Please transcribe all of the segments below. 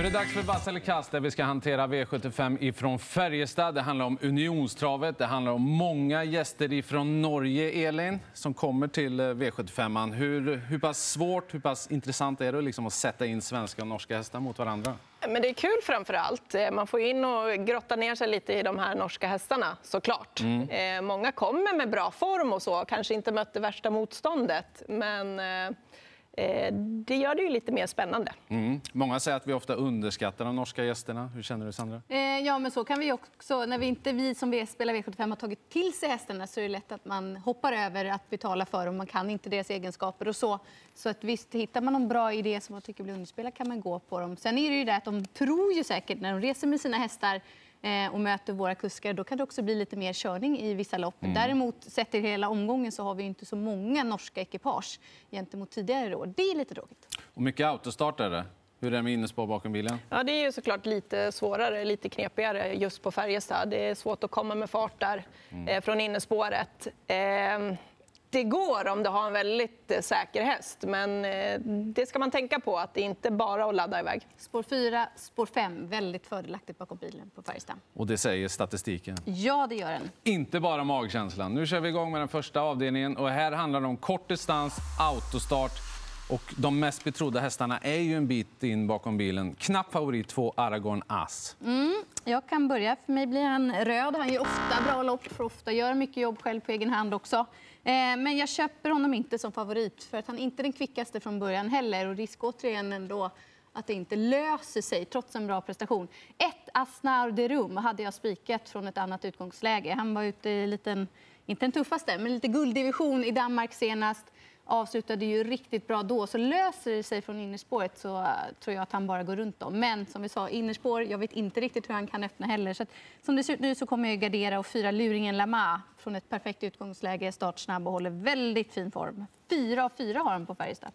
Nu är det dags för Vass eller kast där vi ska hantera V75 ifrån Färjestad. Det handlar om Unionstravet. Det handlar om många gäster ifrån Norge, Elin, som kommer till eh, V75. Hur, hur pass svårt, hur pass intressant är det liksom att sätta in svenska och norska hästar mot varandra? Men det är kul framför allt. Eh, man får in och grotta ner sig lite i de här norska hästarna såklart. Mm. Eh, många kommer med bra form och så, kanske inte mött det värsta motståndet. Men det gör det ju lite mer spännande. Mm. Många säger att vi ofta underskattar de norska gästerna. Hur känner du, Sandra? Eh, ja, men så kan vi också. När vi inte vi som spelar V75 har tagit till sig hästarna så är det lätt att man hoppar över att betala för dem. Man kan inte deras egenskaper och så. Så att visst, hittar man någon bra idé som man tycker blir underspelad kan man gå på dem. Sen är det ju det att de tror ju säkert när de reser med sina hästar Eh, och möter våra kuskar, då kan det också bli lite mer körning i vissa lopp. Mm. Däremot, sett till hela omgången, så har vi inte så många norska ekipage gentemot tidigare år. Det är lite tråkigt. Och mycket autostart är det. Hur är det med innespår bakom bilen? Ja, det är ju såklart lite svårare, lite knepigare just på Färjestad. Det är svårt att komma med fart där mm. eh, från innespåret. Eh, det går om du har en väldigt eh, säker häst. Men eh, det ska man tänka på, att det inte bara är att ladda iväg. Spår 4, spår 5, väldigt fördelaktigt bakom bilen på Färjestad. Och det säger statistiken? Ja, det gör den. Inte bara magkänslan. Nu kör vi igång med den första avdelningen. Och här handlar det om kort distans, autostart. Och de mest betrodda hästarna är ju en bit in bakom bilen. Knapp favorit, två Aragorn As. Mm, jag kan börja. För mig blir han röd. Han gör ofta bra lopp, för ofta gör mycket jobb själv på egen hand också. Eh, men jag köper honom inte som favorit för att han är inte den kvickaste från början heller och risk återigen ändå att det inte löser sig trots en bra prestation. Ett Asnar de Rum hade jag spikat från ett annat utgångsläge. Han var ute i liten, inte den tuffaste, men lite gulddivision i Danmark senast avslutade ju riktigt bra då. Så löser det sig från innerspåret så uh, tror jag att han bara går runt dem. Men som vi sa, innerspår, jag vet inte riktigt hur han kan öppna heller. Så att, som det ser ut nu så kommer jag gardera och fyra luringen Lama från ett perfekt utgångsläge, startsnabb och håller väldigt fin form. Fyra av fyra har han på Färjestad.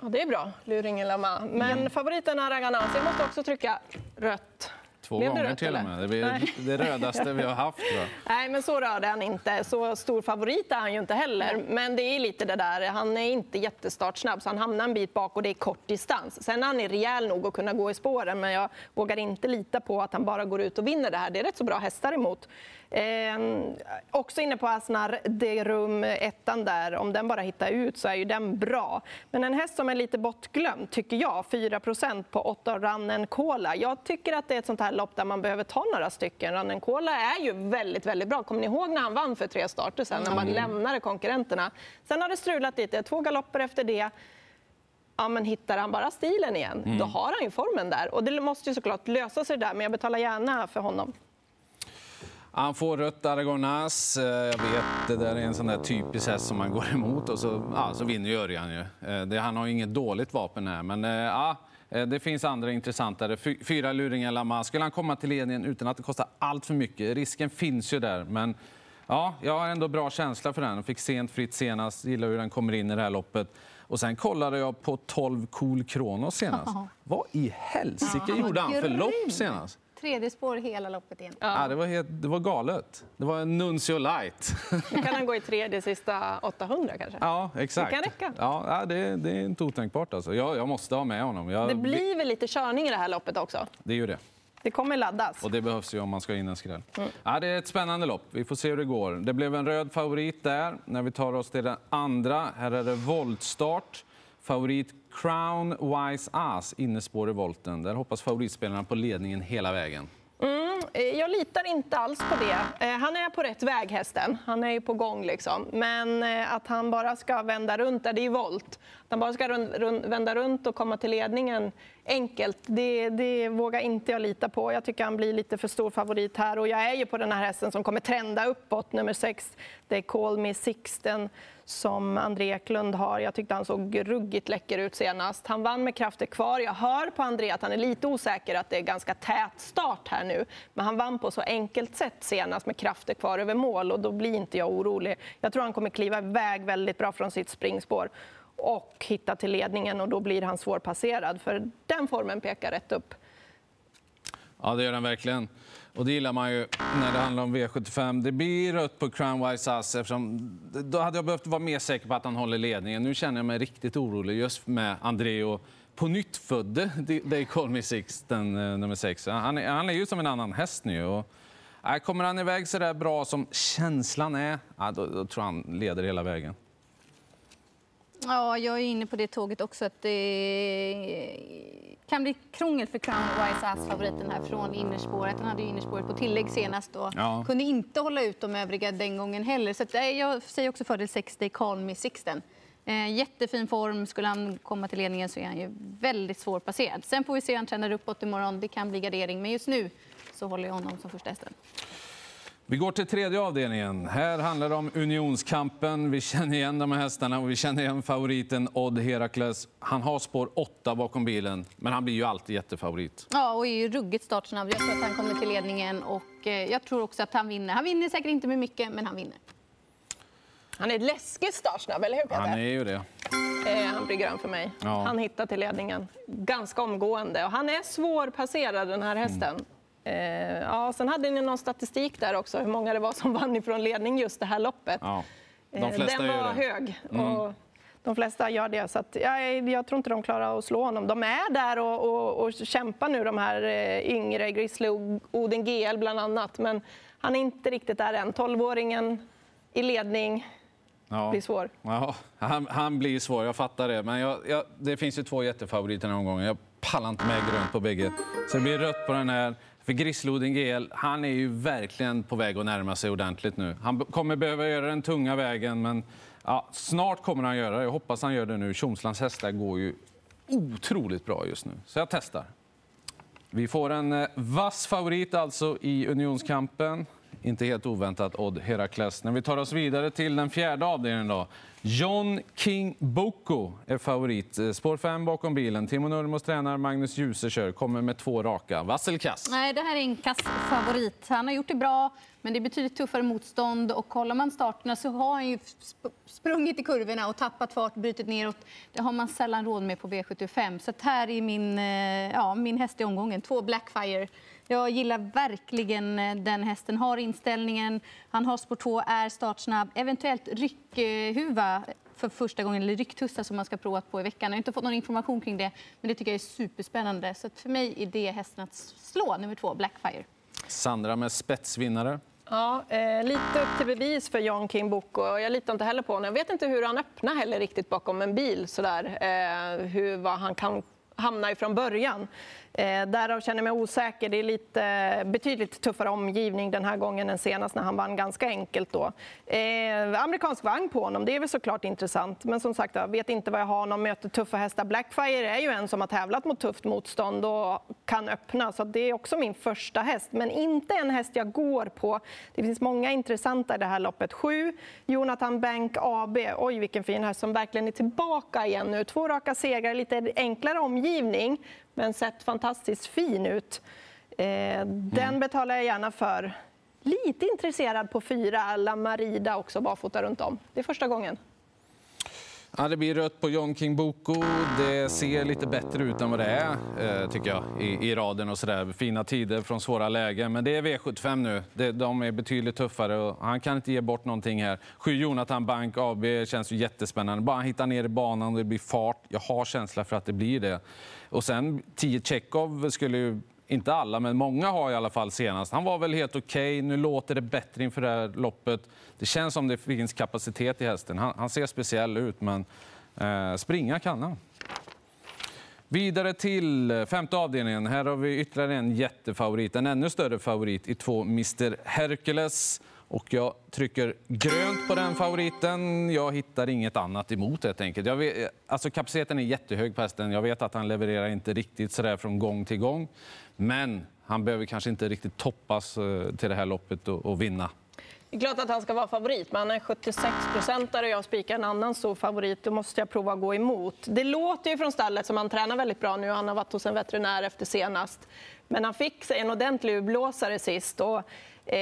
Ja, det är bra, luringen Lama. Men ja. favoriten Araganaz, jag måste också trycka rött. Två Blev gånger till och med. Det blir det rödaste vi har haft. Då. Nej, men så rörde han inte. Så stor favorit är han ju inte heller. Men det är lite det där, han är inte jättestartsnabb så han hamnar en bit bak och det är kort distans. Sen är han rejäl nog att kunna gå i spåren men jag vågar inte lita på att han bara går ut och vinner det här. Det är rätt så bra hästar emot. Eh, också inne på Asnar de Rum, ettan där. Om den bara hittar ut så är ju den bra. Men en häst som är lite bortglömd, tycker jag, 4% på 8 Rannen Cola. Jag tycker att det är ett sånt här lopp där man behöver ta några stycken. Rannen Cola är ju väldigt, väldigt bra. Kommer ni ihåg när han vann för tre starter sen, när man mm. lämnade konkurrenterna? Sen har det strulat lite, två galopper efter det ja, men hittar han bara stilen igen, mm. då har han ju formen där. Och det måste ju såklart lösa sig där, men jag betalar gärna för honom. Han får rött Aragonas. Eh, jag vet, det där är en sån där typisk häst som man går emot och så, ja, så vinner Örjan ju. Eh, det, han har inget dåligt vapen här, men eh, ja, det finns andra intressantare. Fyra luringar Lama. Skulle han komma till ledningen utan att det kostar allt för mycket? Risken finns ju där, men ja, jag har ändå bra känsla för den. Fick sent fritt senast, gillar hur den kommer in i det här loppet. Och sen kollade jag på 12 Cool Kronos senast. Vad i helsike gjorde han för lopp senast? Tredje spår hela loppet igen. Ja. ja det, var helt, det var galet. Det var en Nuncio light. Nu kan han gå i tredje sista 800 kanske? Ja, exakt. Det kan räcka. Ja, det, det är inte otänkbart. Alltså. Jag, jag måste ha med honom. Jag... Det blir väl lite körning i det här loppet också? Det är ju det. Det kommer laddas. Och det behövs ju om man ska in en skräll. Mm. Ja, det är ett spännande lopp. Vi får se hur det går. Det blev en röd favorit där. När vi tar oss till den andra, här är det voltstart. Favorit Crown Wise Ass, innespår i volten. Där hoppas favoritspelarna på ledningen hela vägen. Mm, eh, jag litar inte alls på det. Eh, han är på rätt väg, hästen. Han är ju på gång. Liksom. Men eh, att han bara ska vända runt, det är ju volt. Att han bara ska vända runt och komma till ledningen enkelt, det, det vågar inte jag lita på. Jag tycker han blir lite för stor favorit här. Och jag är ju på den här hästen som kommer trenda uppåt, nummer sex. Det är Call Me Sixten som André Eklund har. Jag tyckte han såg ruggigt läcker ut senast. Han vann med krafter kvar. Jag hör på André att han är lite osäker, att det är ganska tät start här nu. Men han vann på så enkelt sätt senast med krafter kvar över mål och då blir inte jag orolig. Jag tror han kommer kliva iväg väldigt bra från sitt springspår och hitta till ledningen och då blir han svårpasserad. För den formen pekar rätt upp. Ja, det gör den verkligen. Och det gillar man ju när det handlar om V75. Det blir rött på Crownwise Ass eftersom då hade jag behövt vara mer säker på att han håller ledningen. Nu känner jag mig riktigt orolig just med André och på nytt födde They Call Me Sixten, den eh, nummer sex. Han är, han är ju som en annan häst nu. Och, äh, kommer han iväg så där bra som känslan är, då, då tror jag han leder hela vägen. Ja, jag är inne på det tåget också. Att det kan bli krångel för Crown Wise Ass, favoriten här från innerspåret. Han hade ju innerspåret på tillägg senast och ja. kunde inte hålla ut de övriga den gången heller. Så att, jag säger också fördel 6, Day Call Me Sixten. Eh, jättefin form. Skulle han komma till ledningen så är han ju väldigt svårpasserad. Sen får vi se hur han tränar uppåt imorgon. Det kan bli gardering, men just nu så håller jag honom som första hästen. Vi går till tredje avdelningen. Här handlar det om unionskampen. Vi känner igen de här hästarna och vi känner igen favoriten Odd Herakles. Han har spår 8 bakom bilen, men han blir ju alltid jättefavorit. Ja, och är ju ruggigt startsnabb. Jag tror att han kommer till ledningen och eh, jag tror också att han vinner. Han vinner säkert inte med mycket, men han vinner. Han är läskigt startsnabb, eller hur Peter? Han är ju det. Eh, han blir grön för mig. Ja. Han hittar till ledningen ganska omgående. Och han är svårpasserad, den här hästen. Mm. Eh, ja, sen hade ni någon statistik där också, hur många det var som vann ifrån ledning just det här loppet. Ja, de eh, flesta Den var hög. Mm. Och de flesta gör det. Så jag, jag, tror inte de klarar att slå honom. De är där och, och, och kämpar nu, de här eh, yngre, Grizzly och Oden GL bland annat. Men han är inte riktigt där än. 12-åringen i ledning. Ja. blir svår. Ja, han, han, blir svår, jag fattar det. Men jag, jag, det finns ju två jättefavoriter den här omgången. Jag pallar inte med grönt på bägge. Så det blir rött på den här. För Grissloden GL, han är ju verkligen på väg att närma sig ordentligt nu. Han kommer behöva göra den tunga vägen, men ja, snart kommer han göra det. Jag hoppas han gör det nu. Tjomslands hästar går ju otroligt bra just nu, så jag testar. Vi får en eh, vass favorit alltså i unionskampen. Inte helt oväntat Odd Herakles. När vi tar oss vidare till den fjärde avdelningen då. John King Boko är favorit. Eh, spår 5 bakom bilen. Timo Nurmos tränar, Magnus Djuse kör. Kommer med två raka. Vass eller kass? Nej, det här är en kass-favorit. Han har gjort det bra, men det är betydligt tuffare motstånd. Och kollar man starterna så har han ju sprungit i kurvorna och tappat fart, brutit neråt. Det har man sällan råd med på V75. Så här är min, eh, ja, min häst i omgången. Två Blackfire. Jag gillar verkligen eh, den hästen. Har inställningen, han har spår 2, är startsnabb. Eventuellt ryckhuva för första gången, eller rycktussa som man ska prova på i veckan. Jag har inte fått någon information kring det, men det tycker jag är superspännande. Så för mig är det hästen att slå, nummer två, Blackfire. Sandra med spetsvinnare. Ja, eh, lite upp till bevis för John King Boko. Jag litar inte heller på honom. Jag vet inte hur han öppnar heller riktigt bakom en bil. Sådär. Eh, hur, vad han kan hamna ifrån början. Eh, därav känner jag mig osäker. Det är lite eh, betydligt tuffare omgivning den här gången än senast när han vann ganska enkelt. Då. Eh, amerikansk vagn på honom, det är väl såklart intressant. Men som sagt, jag vet inte vad jag har honom. Möter tuffa hästar. Blackfire är ju en som har tävlat mot tufft motstånd och kan öppna. Så det är också min första häst, men inte en häst jag går på. Det finns många intressanta i det här loppet. Sju, Jonathan Bank AB. Oj, vilken fin häst som verkligen är tillbaka igen nu. Två raka segrar, lite enklare omgivning men sett fantastiskt fin ut. Eh, den mm. betalar jag gärna för. Lite intresserad på fyra, La Marida också, barfota runt om. Det är första gången. Ja, det blir rött på John King Boko. Det ser lite bättre ut än vad det är, eh, tycker jag, i, i raden och sådär. Fina tider från svåra lägen. Men det är V75 nu. Det, de är betydligt tuffare och han kan inte ge bort någonting här. Sju Jonathan Bank AB känns ju jättespännande. Bara han hittar ner i banan och det blir fart. Jag har känsla för att det blir det. Och sen 10 Tjechov skulle ju inte alla, men många har i alla fall senast. Han var väl helt okej. Okay. Nu låter det bättre inför det här loppet. Det känns som det finns kapacitet i hästen. Han, han ser speciell ut, men eh, springa kan han. Vidare till femte avdelningen. Här har vi ytterligare en jättefavorit, en ännu större favorit i två Mr Hercules. Och jag trycker grönt på den favoriten. Jag hittar inget annat emot helt enkelt. Jag vet, alltså kapaciteten är jättehög på hästen. Jag vet att han levererar inte riktigt sådär från gång till gång. Men han behöver kanske inte riktigt toppas eh, till det här loppet och, och vinna. Det är klart att han ska vara favorit, men han är 76 procentare och jag spikar en annan stor favorit. Då måste jag prova att gå emot. Det låter ju från stallet som han tränar väldigt bra nu. Han har varit hos en veterinär efter senast. Men han fick sig en ordentlig urblåsare sist. Och Eh,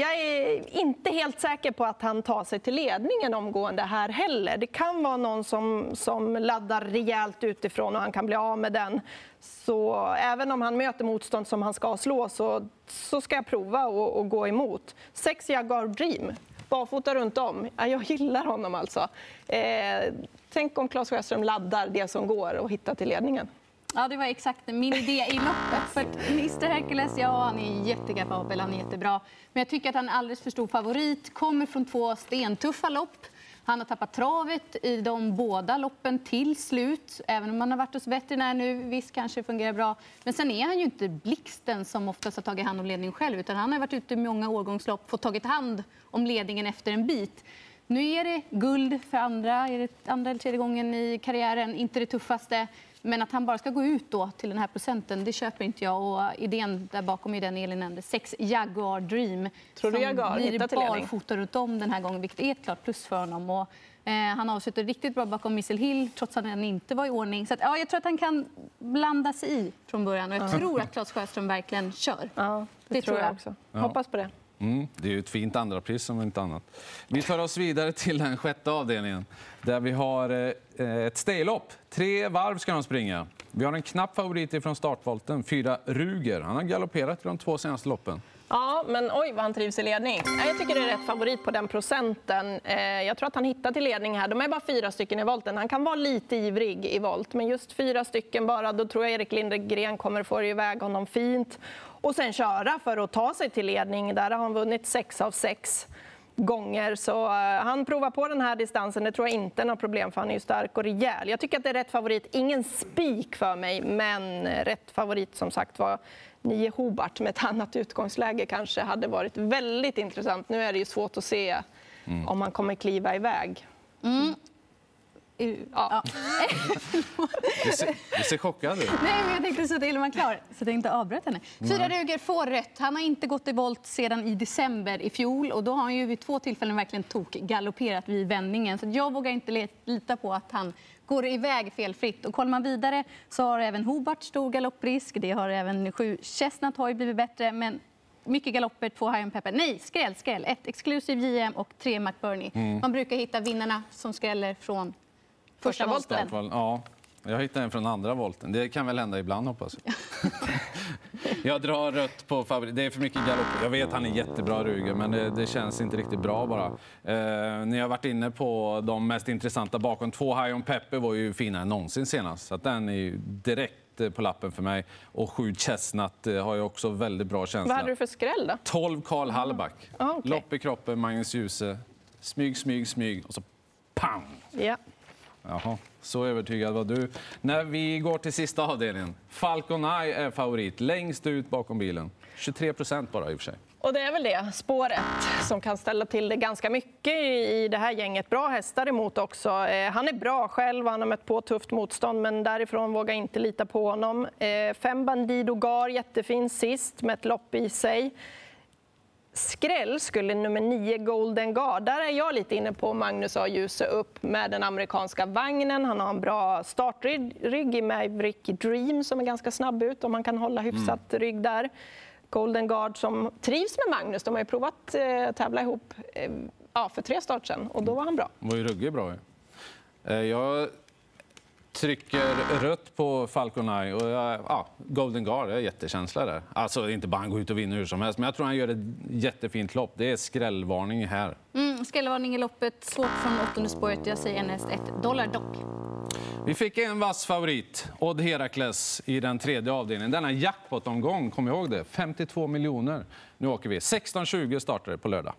jag är inte helt säker på att han tar sig till ledningen omgående här heller. Det kan vara någon som, som laddar rejält utifrån och han kan bli av med den. Så även om han möter motstånd som han ska slå så, så ska jag prova att gå emot. Sex Jaguar Dream barfota runt om. Ja, jag gillar honom alltså. Eh, tänk om Claes Sjöström laddar det som går och hittar till ledningen. Ja, det var exakt min idé i loppet. För Mr Hercules, ja, han är jättekapabel, han är jättebra. Men jag tycker att han är alldeles för stor favorit. Kommer från två stentuffa lopp. Han har tappat travet i de båda loppen till slut. Även om han har varit hos veterinär nu, visst kanske fungerar bra. Men sen är han ju inte blixten som oftast har tagit hand om ledningen själv. Utan han har varit ute i många årgångslopp, fått tagit hand om ledningen efter en bit. Nu är det guld för andra, är det andra eller tredje gången i karriären, inte det tuffaste. Men att han bara ska gå ut då till den här procenten, det köper inte jag. Och idén där bakom är den Elin nämnde, sex Jaguar Dream. Tror du Jaguar blir barfota runt om den här gången, vilket är ett klart plus för honom. Och, eh, han avslutar riktigt bra bakom Missile Hill, trots att han inte var i ordning. Så att, ja, jag tror att han kan blanda sig i från början. Och jag tror att Claes Sjöström verkligen kör. Ja, det, Det tror jag jag. också. Hoppas på det. Mm, det är ju ett fint andra pris om inte annat. Vi tar oss vidare till den sjätte avdelningen där vi har eh, ett staylopp. Tre varv ska de springa. Vi har en knapp favorit från startvolten, fyra Ruger. Han har galopperat i de två senaste loppen. Ja, men oj vad han trivs i ledning. Jag tycker det är rätt favorit på den procenten. Eh, jag tror att han hittar till ledning här. De är bara fyra stycken i volten. Han kan vara lite ivrig i volt, men just fyra stycken bara, då tror jag Erik Lindegren kommer få iväg honom fint. Och sen köra för att ta sig till ledning. Där har han vunnit sex av sex gånger. Så eh, han provar på den här distansen. Det tror jag inte är något problem för han är ju stark och rejäl. Jag tycker att det är rätt favorit. Ingen spik för mig, men rätt favorit som sagt var nio Hobart med ett annat utgångsläge kanske hade varit väldigt intressant. Nu är det ju svårt att se om han kommer kliva iväg. Uh, Ja. Du ser, du ser chockad ut. Nej, men jag tänkte så att Elin var klar, så jag tänkte avbryta henne. Fyra Ruger får rätt. Han har inte gått i volt sedan i december i fjol och då har han ju vid två tillfällen verkligen tok galopperat vid vändningen. Så jag vågar inte lita på att han går iväg felfritt. Och kollar man vidare så har även Hobart stor galopprisk. Det har även sju Chestnut har ju blivit bättre, men mycket galopper, två High Pepper. Nej, skräll, skräll. Ett Exclusive JM och tre McBurney. Man brukar hitta vinnarna som skräller från första, Första volten. Ja, jag hittade en från andra volten. Det kan väl hända ibland hoppas jag. jag drar rött på favorit. Det är för mycket galopp. Jag vet han är jättebra Ruger, men det, det känns inte riktigt bra bara. Eh, ni har varit inne på de mest intressanta bakom. Två High on Pepper var ju finare än någonsin senast. Så att den är ju direkt eh, på lappen för mig. Och sju Chestnut eh, har ju också väldigt bra känsla. Vad hade du för skräll då? 12 Karl Hallback. Ah, okej. Lopp i kroppen, Magnus Djuse. Smyg, smyg, smyg och så pang! Ja. Jaha, så övertygad var du. När vi går till sista avdelningen. Falcon Eye är favorit, längst ut bakom bilen. 23 procent bara i och för sig. Och det är väl det spåret som kan ställa till det ganska mycket i det här gänget. Bra hästar emot också. Eh, han är bra själv, han har mött på tufft motstånd men därifrån vågar jag inte lita på honom. Eh, fem Bandido Gar, jättefin sist med ett lopp i sig. Skräll skulle nummer nio Golden Guard. Där är jag lite inne på Magnus A. Djuse upp med den amerikanska vagnen. Han har en bra startrygg i Maverick Dream som är ganska snabb ut om han kan hålla hyfsat rygg där. Golden Guard som trivs med Magnus. De har ju provat eh, tävla ihop eh, ja, för tre start sedan och då var han bra. var ju ruggigt bra. Eh, Jag trycker rött på Falcon Eye och jag, ja, Golden Guard, jag har jättekänsla där. Alltså inte bara han går ut och vinner hur som helst, men jag tror han gör ett jättefint lopp. Det är skrällvarning här. Mm, Skrällvarning i loppet, svårt från åttonde spåret. Jag säger näst ett dollar dock. Vi fick en vass favorit, Odd Herakles, i den tredje avdelningen. Denna jackpot-omgång, kom ihåg det? 52 miljoner. Nu åker vi. 16.20 startar det på lördag.